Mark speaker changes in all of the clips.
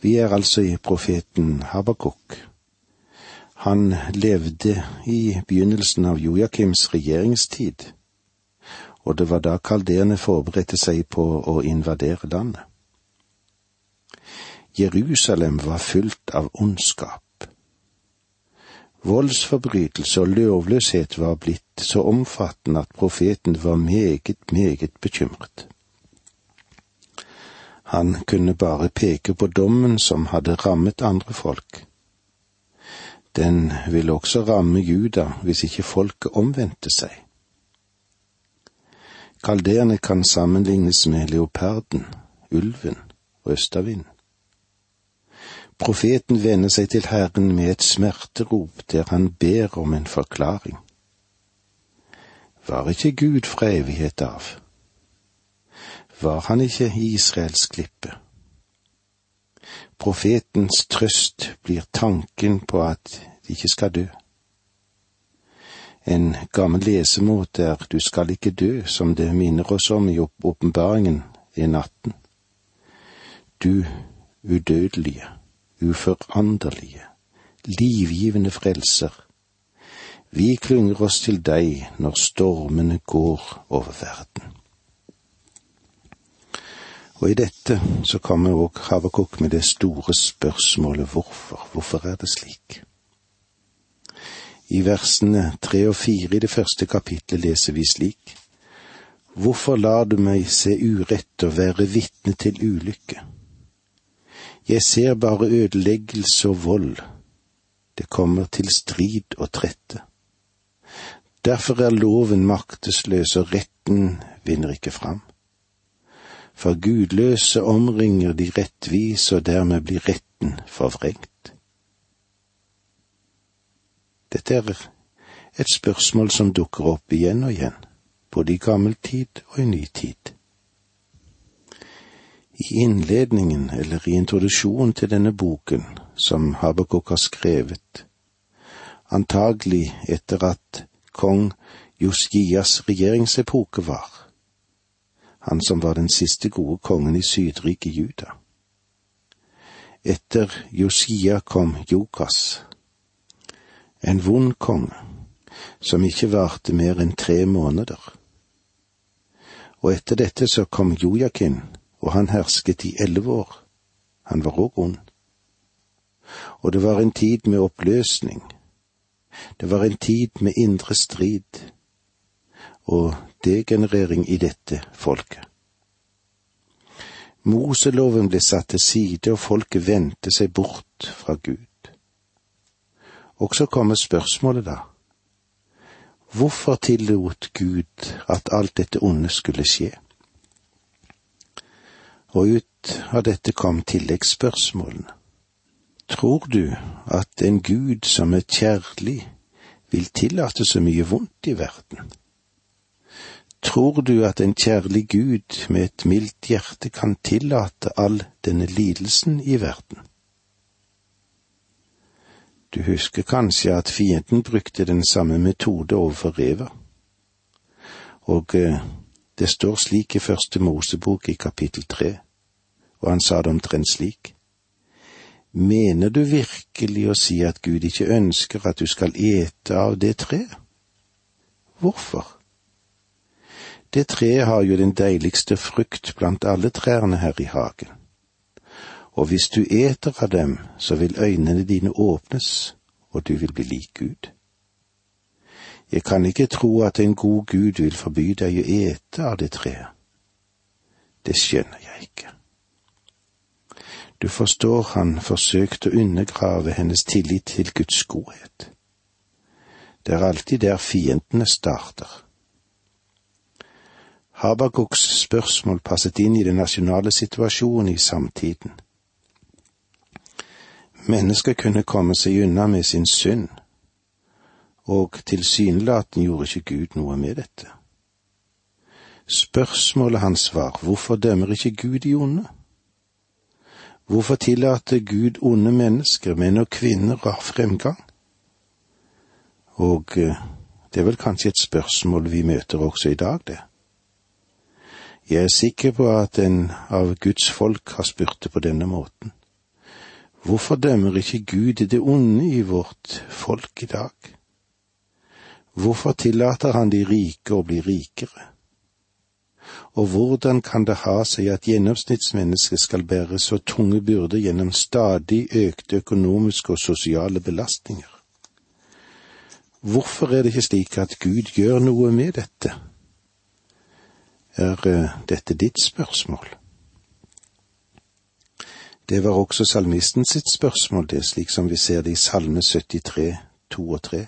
Speaker 1: Vi er altså i profeten Habakuk. Han levde i begynnelsen av Joakims regjeringstid, og det var da kalderene forberedte seg på å invadere landet. Jerusalem var fylt av ondskap. Voldsforbrytelse og lovløshet var blitt så omfattende at profeten var meget, meget bekymret. Han kunne bare peke på dommen som hadde rammet andre folk. Den ville også ramme Juda hvis ikke folket omvendte seg. Kalderene kan sammenlignes med leoparden, ulven og østavinden. Profeten vender seg til Herren med et smerterop der han ber om en forklaring. Var ikke Gud fra evighet av? Var han ikke Israels klippe? Profetens trøst blir tanken på at de ikke skal dø. En gammel lesemåte er Du skal ikke dø, som det minner oss om i åpenbaringen i natten. Du udødelige uforanderlige, livgivende frelser. Vi klynger oss til deg når stormene går over verden. Og i dette så kommer òg Havakuk med det store spørsmålet hvorfor. Hvorfor er det slik? I versene tre og fire i det første kapitlet leser vi slik. Hvorfor lar du meg se urett og være vitne til ulykke? Jeg ser bare ødeleggelse og vold. Det kommer til strid og trette. Derfor er loven maktesløs, og retten vinner ikke fram. For gudløse omringer de rettvise, og dermed blir retten forvrengt. Dette er et spørsmål som dukker opp igjen og igjen, både i gammel tid og i ny tid. I innledningen eller i introduksjonen til denne boken, som Habakuk har skrevet, antagelig etter at kong Joskias regjeringsepoke var, han som var den siste gode kongen i sydriket Juda. Etter Josia kom Jokas, en vond konge, som ikke varte mer enn tre måneder. Og etter dette så kom Jojakin, og han hersket i elleve år. Han var òg ond. Og det var en tid med oppløsning. Det var en tid med indre strid og degenerering i dette folket. Moseloven ble satt til side, og folket vendte seg bort fra Gud. Og så kommer spørsmålet, da. Hvorfor tillot Gud at alt dette onde skulle skje? Og ut av dette kom tilleggsspørsmålene. Tror du at en Gud som er kjærlig, vil tillate så mye vondt i verden? Tror du at en kjærlig Gud med et mildt hjerte kan tillate all denne lidelsen i verden? Du husker kanskje at fienden brukte den samme metode overfor Reva, og eh, det står slik i første Mosebok i kapittel tre, og han sa det omtrent slik. Mener du virkelig å si at Gud ikke ønsker at du skal ete av det treet? Hvorfor? Det treet har jo den deiligste frukt blant alle trærne her i hagen. Og hvis du eter av dem, så vil øynene dine åpnes, og du vil bli lik Gud. Jeg kan ikke tro at en god Gud vil forby deg å ete av det treet. Det skjønner jeg ikke. Du forstår han forsøkte å undergrave hennes tillit til Guds godhet. Det er alltid der fiendene starter. Habakuks spørsmål passet inn i den nasjonale situasjonen i samtiden. Mennesker kunne komme seg unna med sin synd, og tilsynelatende gjorde ikke Gud noe med dette. Spørsmålet hans var hvorfor dømmer ikke Gud de onde? Hvorfor tillater Gud onde mennesker, menn og kvinner, av fremgang? Og eh, det er vel kanskje et spørsmål vi møter også i dag, det. Jeg er sikker på at en av Guds folk har spurt det på denne måten. Hvorfor dømmer ikke Gud det onde i vårt folk i dag? Hvorfor tillater han de rike å bli rikere? Og hvordan kan det ha seg at gjennomsnittsmennesket skal bære så tunge byrder gjennom stadig økte økonomiske og sosiale belastninger? Hvorfor er det ikke slik at Gud gjør noe med dette? Er eh, dette ditt spørsmål? Det var også salmisten sitt spørsmål, det, slik som vi ser det i Salme 73, 2 og 3.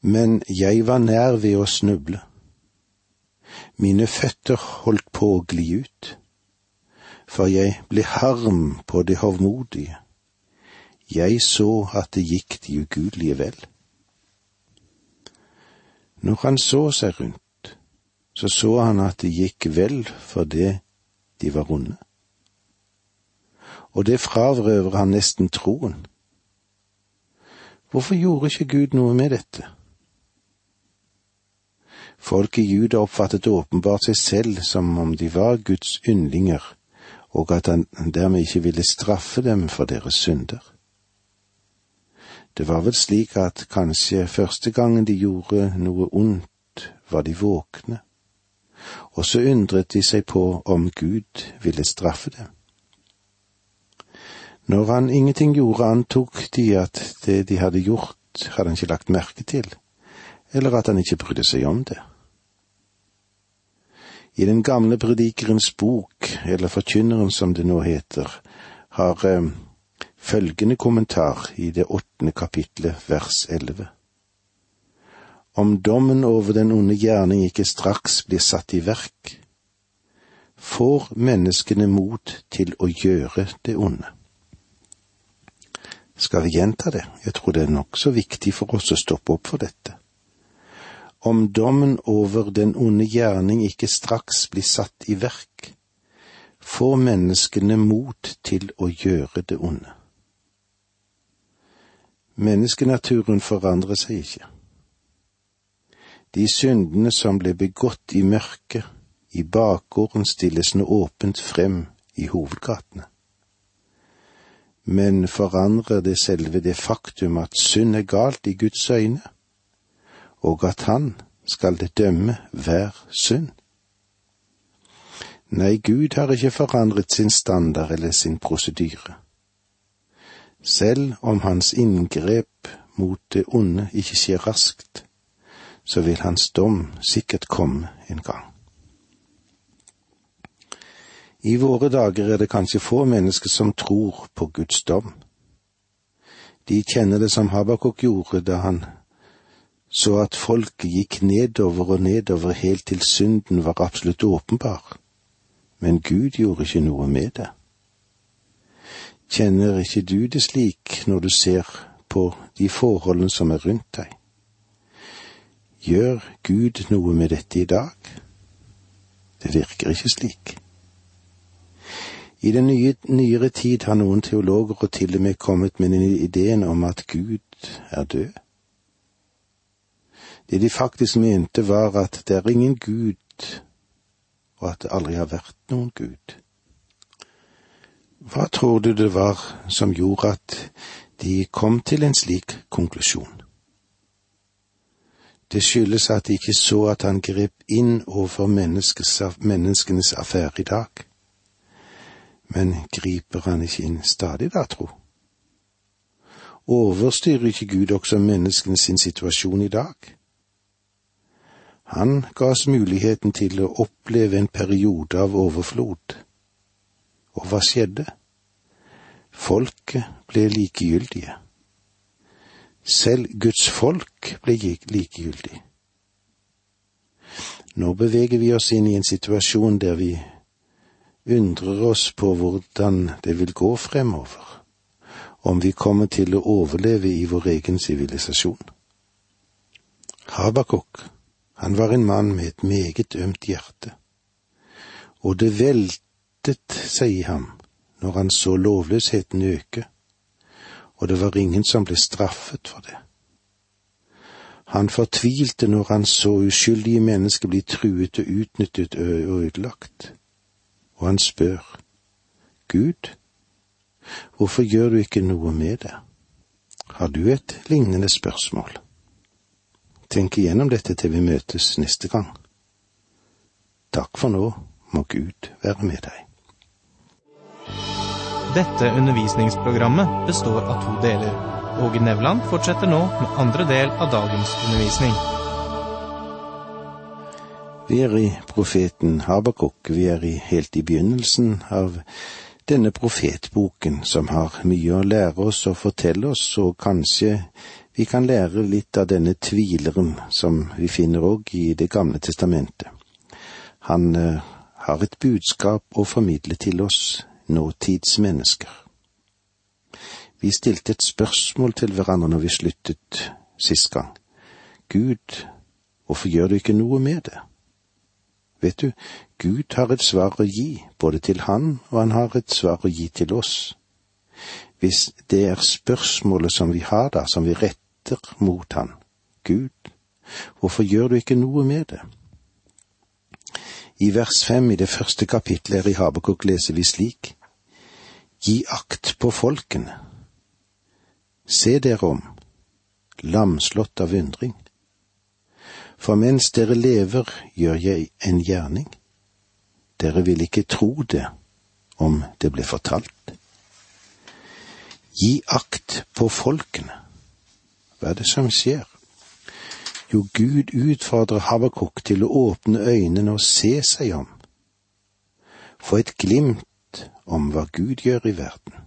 Speaker 1: Men jeg var nær ved å snuble. Mine føtter holdt på å gli ut, for jeg ble harm på det hovmodige. Jeg så at det gikk de ugudelige vel. Når han så seg rundt, så så han at det gikk vel for det de var onde og det fravrøver han nesten troen. Hvorfor gjorde ikke Gud noe med dette? Folk i Juda oppfattet åpenbart seg selv som om de var Guds yndlinger, og at han dermed ikke ville straffe dem for deres synder. Det var vel slik at kanskje første gangen de gjorde noe ondt, var de våkne, og så undret de seg på om Gud ville straffe dem. Når han ingenting gjorde, antok de at det de hadde gjort, hadde han ikke lagt merke til, eller at han ikke brydde seg om det. I den gamle predikerens bok, eller Forkynneren som det nå heter, har eh, følgende kommentar i det åttende kapitlet, vers elleve. Om dommen over den onde gjerning ikke straks blir satt i verk, får menneskene mot til å gjøre det onde. Skal vi gjenta det? Jeg tror det er nokså viktig for oss å stoppe opp for dette. Om dommen over den onde gjerning ikke straks blir satt i verk, får menneskene mot til å gjøre det onde. Menneskenaturen forandrer seg ikke. De syndene som ble begått i mørket, i bakgården stilles nå åpent frem i hovedgatene men forandrer det selve det faktum at synd er galt i Guds øyne, og at han skal det dømme hver synd. Nei, Gud har ikke forandret sin standard eller sin prosedyre. Selv om hans inngrep mot det onde ikke skjer raskt, så vil hans dom sikkert komme en gang. I våre dager er det kanskje få mennesker som tror på Guds dom. De kjenner det som Habakuk gjorde da han så at folket gikk nedover og nedover helt til synden var absolutt åpenbar. Men Gud gjorde ikke noe med det. Kjenner ikke du det slik når du ser på de forholdene som er rundt deg? Gjør Gud noe med dette i dag? Det virker ikke slik. I den nye, nyere tid har noen teologer og til og med kommet med ideen om at Gud er død. Det de faktisk mente var at det er ingen Gud, og at det aldri har vært noen Gud. Hva tror du det var som gjorde at de kom til en slik konklusjon? Det skyldes at de ikke så at han grep inn overfor menneskenes affære i dag. Men griper han ikke inn stadig da, tro? Overstyrer ikke Gud også menneskene sin situasjon i dag? Han ga oss muligheten til å oppleve en periode av overflod. Og hva skjedde? Folket ble likegyldige. Selv Guds folk ble likegyldig. Nå beveger vi oss inn i en situasjon der vi undrer oss på hvordan det vil gå fremover, om vi kommer til å overleve i vår egen sivilisasjon. Habakuk, han var en mann med et meget ømt hjerte, og det veltet seg i ham når han så lovløsheten øke, og det var ingen som ble straffet for det. Han fortvilte når han så uskyldige mennesker bli truet og utnyttet og ødelagt og han spør, Gud, Hvorfor gjør du ikke noe med det? Har du et lignende spørsmål? Tenk igjennom dette til vi møtes neste gang. Takk for nå, må Gud være med deg.
Speaker 2: Dette undervisningsprogrammet består av to deler. Åge Nevland fortsetter nå med andre del av dagens undervisning.
Speaker 1: Vi er i profeten Habakuk, vi er i helt i begynnelsen av denne profetboken, som har mye å lære oss og fortelle oss, og kanskje vi kan lære litt av denne tvileren som vi finner òg i Det gamle testamentet. Han eh, har et budskap å formidle til oss nåtidsmennesker. Vi stilte et spørsmål til hverandre når vi sluttet sist gang. Gud, hvorfor gjør du ikke noe med det? Vet du, Gud har et svar å gi, både til han og han har et svar å gi til oss. Hvis det er spørsmålet som vi har da, som vi retter mot han, Gud, hvorfor gjør du ikke noe med det? I vers fem i det første kapitlet i Habakuk leser vi slik, Gi akt på folkene. Se dere om, lamslått av undring for mens dere lever, gjør jeg en gjerning. Dere vil ikke tro det om det ble fortalt. Gi akt på folkene. Hva er det som skjer? Jo, Gud utfordrer Habakuk til å åpne øynene og se seg om. Få et glimt om hva Gud gjør i verden.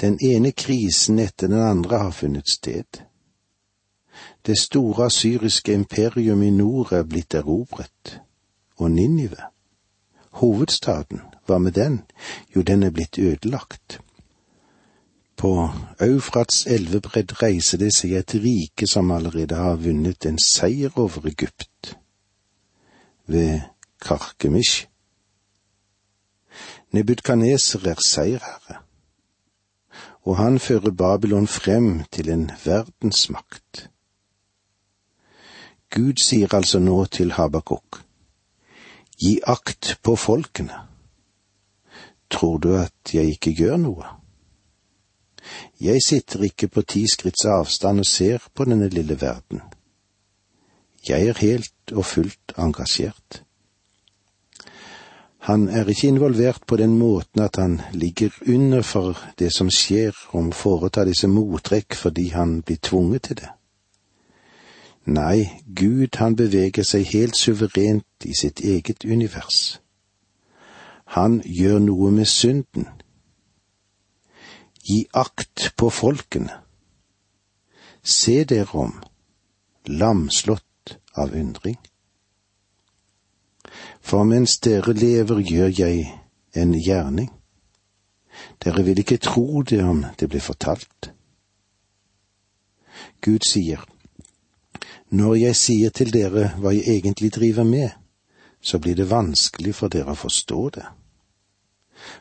Speaker 1: Den ene krisen etter den andre har funnet sted. Det store syriske imperium i nord er blitt erobret, og Ninive, hovedstaden, hva med den? Jo, den er blitt ødelagt. På Eufrats elvebredd reiser det seg et rike som allerede har vunnet en seier over Egypt, ved Karkemish. Nebukadneser er seierherre, og han fører Babylon frem til en verdensmakt. Gud sier altså nå til Habakuk, gi akt på folkene. Tror du at jeg ikke gjør noe? Jeg sitter ikke på ti skritts avstand og ser på denne lille verden. Jeg er helt og fullt engasjert. Han er ikke involvert på den måten at han ligger under for det som skjer, om å foreta disse mottrekk fordi han blir tvunget til det. Nei, Gud han beveger seg helt suverent i sitt eget univers. Han gjør noe med synden. Gi akt på folkene. Se dere om, lamslått av undring. For mens dere lever, gjør jeg en gjerning. Dere vil ikke tro det om det blir fortalt. Gud sier, når jeg sier til dere hva jeg egentlig driver med, så blir det vanskelig for dere å forstå det.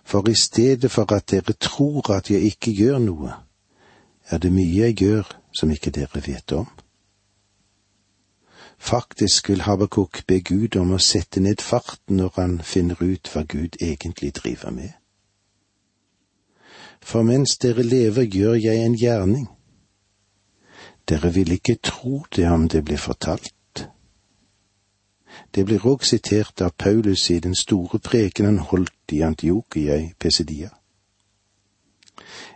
Speaker 1: For i stedet for at dere tror at jeg ikke gjør noe, er det mye jeg gjør som ikke dere vet om. Faktisk vil Habakuk be Gud om å sette ned farten når han finner ut hva Gud egentlig driver med. For mens dere lever, gjør jeg en gjerning dere vil ikke tro det om det blir fortalt. Det blir òg sitert av Paulus i den store preken han holdt i Antiokia i Pesidia.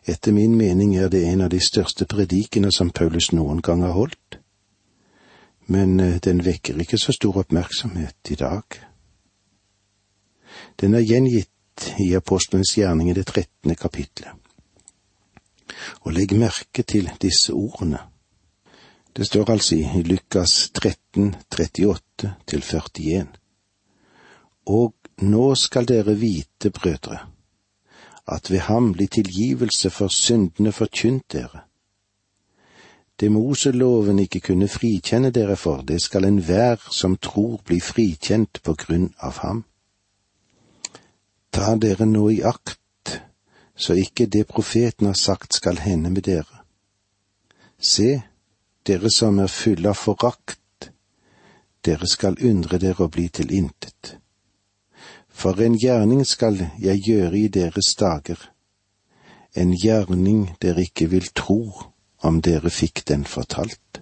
Speaker 1: Etter min mening er det en av de største predikene som Paulus noen gang har holdt, men eh, den vekker ikke så stor oppmerksomhet i dag. Den er gjengitt i Apostlenes gjerning i det trettende kapitlet. Og legg merke til disse ordene. Det står altså i Lukas 13, 38 til 41. Og nå skal dere vite, brødre, at ved ham blir tilgivelse for syndene forkynt dere. Det Moseloven ikke kunne frikjenne dere for, det skal enhver som tror bli frikjent på grunn av ham. Ta dere nå i akt, så ikke det profeten har sagt skal hende med dere. Se, dere som er fulle av forakt, dere skal undre dere å bli til intet. For en gjerning skal jeg gjøre i deres dager, en gjerning dere ikke vil tro om dere fikk den fortalt.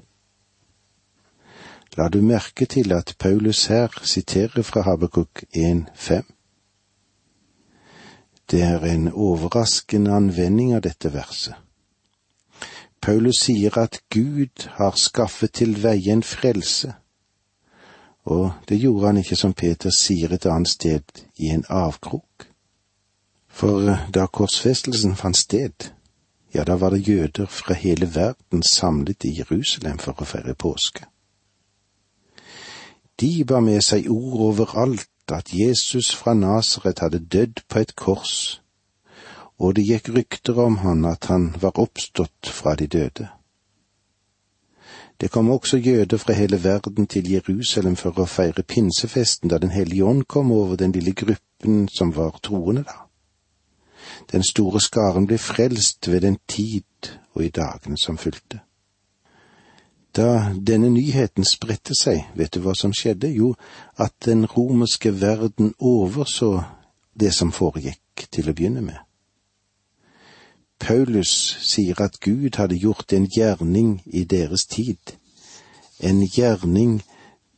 Speaker 1: La du merke til at Paulus her siterer fra Habakuk 1,5. Det er en overraskende anvending av dette verset. Paulus sier at Gud har skaffet til veie en frelse, og det gjorde han ikke som Peter sier et annet sted, i en avkrok. For da korsfestelsen fant sted, ja, da var det jøder fra hele verden samlet i Jerusalem for å feire påske. De bar med seg ord overalt at Jesus fra Nasaret hadde dødd på et kors, og det gikk rykter om han at han var oppstått fra de døde. Det kom også jøder fra hele verden til Jerusalem for å feire pinsefesten da Den hellige ånd kom over den lille gruppen som var troende da. Den store skaren ble frelst ved den tid og i dagene som fulgte. Da denne nyheten spredte seg, vet du hva som skjedde? Jo, at den romerske verden overså det som foregikk, til å begynne med. Paulus sier at Gud hadde gjort en gjerning i deres tid, en gjerning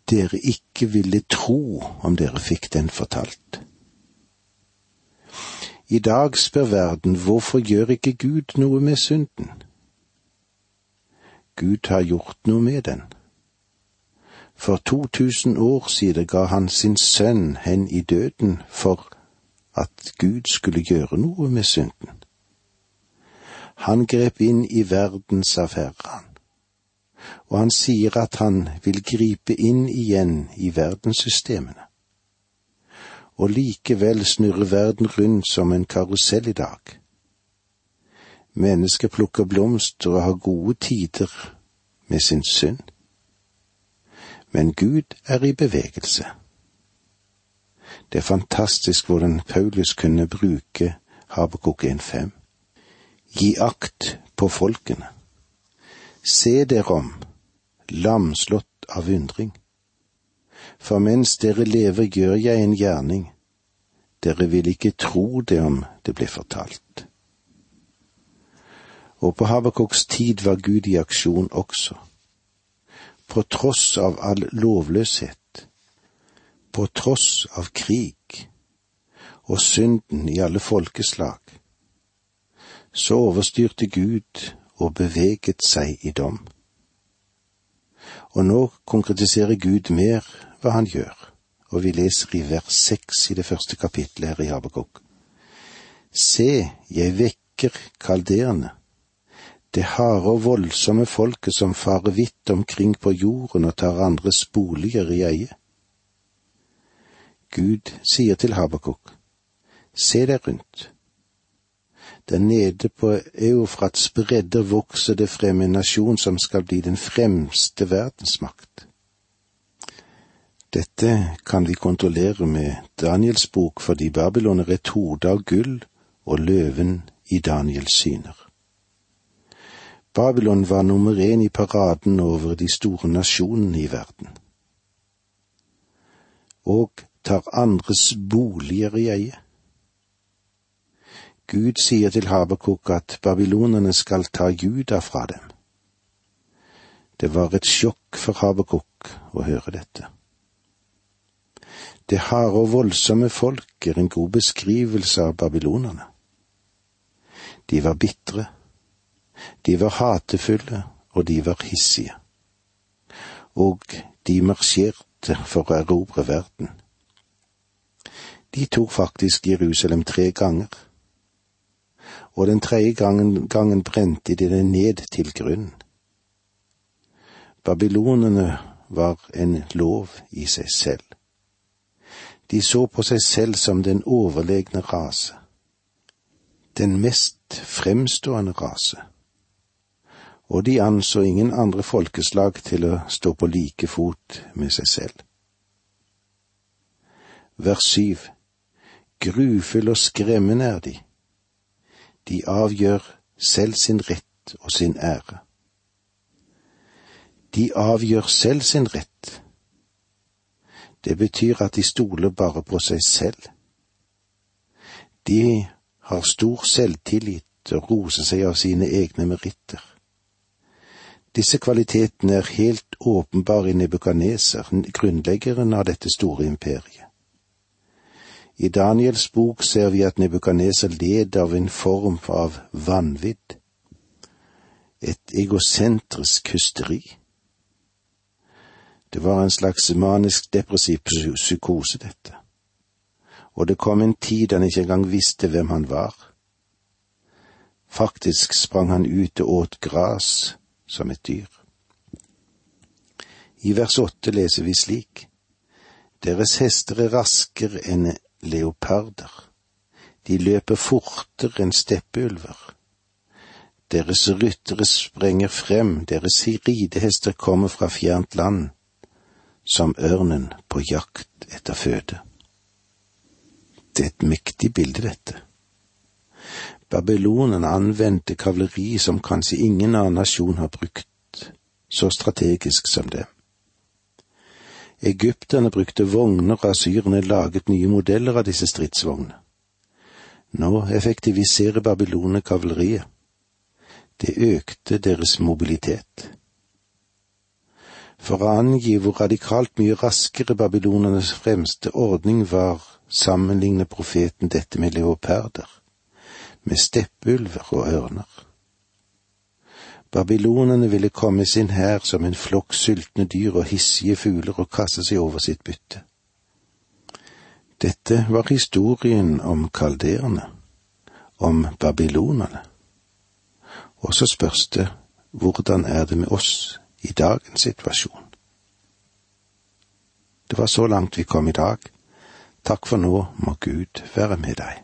Speaker 1: dere ikke ville tro om dere fikk den fortalt. I dag spør verden hvorfor gjør ikke Gud noe med synden? Gud har gjort noe med den. For 2000 år siden ga han sin sønn hen i døden for at Gud skulle gjøre noe med synden. Han grep inn i verdensaffæren, og han sier at han vil gripe inn igjen i verdenssystemene. Og likevel snurrer verden rundt som en karusell i dag. Mennesket plukker blomster og har gode tider med sin synd. Men Gud er i bevegelse. Det er fantastisk hvordan Paulus kunne bruke Habakuk 1.5. Gi akt på folkene. Se dere om, lamslått av undring. For mens dere lever gjør jeg en gjerning, dere vil ikke tro det om det blir fortalt og på Habakuks tid var Gud i aksjon også. På tross av all lovløshet, på tross av krig og synden i alle folkeslag, så overstyrte Gud og beveget seg i dom. Og nå konkretiserer Gud mer hva han gjør, og vi leser i vers seks i det første kapittelet her i Habakuk. Se, jeg vekker kalderene det harde og voldsomme folket som farer vidt omkring på jorden og tar andres boliger i eie. Gud sier til Habakuk, se deg rundt. Der nede på Eufrats bredder vokser det frem en nasjon som skal bli den fremste verdensmakt. Dette kan vi kontrollere med Daniels bok fordi Babylon er et hode av gull og løven i Daniels syner. Babylon var nummer én i paraden over de store nasjonene i verden. Og tar andres boliger i eie. Gud sier til Habakuk at babylonerne skal ta Juda fra dem. Det var et sjokk for Habakuk å høre dette. Det harde og voldsomme folk er en god beskrivelse av babylonerne. De var bitre de var hatefulle, og de var hissige. Og de marsjerte for å erobre verden. De tok faktisk Jerusalem tre ganger, og den tredje gangen, gangen brente de det ned til grunnen. Babylonene var en lov i seg selv. De så på seg selv som den overlegne rase, den mest fremstående rase og de anså ingen andre folkeslag til å stå på like fot med seg selv. Vers syv Grufulle og skremmende er de. De avgjør selv sin rett og sin ære. De avgjør selv sin rett. Det betyr at de stoler bare på seg selv. De har stor selvtillit og roser seg av sine egne meritter. Disse kvalitetene er helt åpenbare i Nebukaneser, grunnleggeren av dette store imperiet. I Daniels bok ser vi at Nebukaneser led av en form av vanvidd, et egosentrisk hysteri. Det var en slags manisk depressiv psykose, dette, og det kom en tid han ikke engang visste hvem han var. Faktisk sprang han ut og åt gras som et dyr. I vers åtte leser vi slik. Deres hester er raskere enn leoparder. De løper fortere enn steppeulver. Deres ryttere sprenger frem, deres ridehester kommer fra fjernt land, som ørnen på jakt etter føde. Det er et mektig bilde, dette. Babylonene anvendte kavaleri som kanskje ingen annen nasjon har brukt, så strategisk som det. Egypterne brukte vogner, og asyrene laget nye modeller av disse stridsvognene. Nå effektiviserer Babylone kavaleriet. Det økte deres mobilitet. For å angi hvor radikalt mye raskere babylonernes fremste ordning var, sammenligner profeten dette med leoparder med steppulver og ørner. Babylonene ville komme sin hær som en flokk sultne dyr og hissige fugler og kaste seg over sitt bytte. Dette var historien om kalderene, om babylonerne. Og så spørs det hvordan er det med oss i dagens situasjon? Det var så langt vi kom i dag. Takk for nå, må Gud være med deg.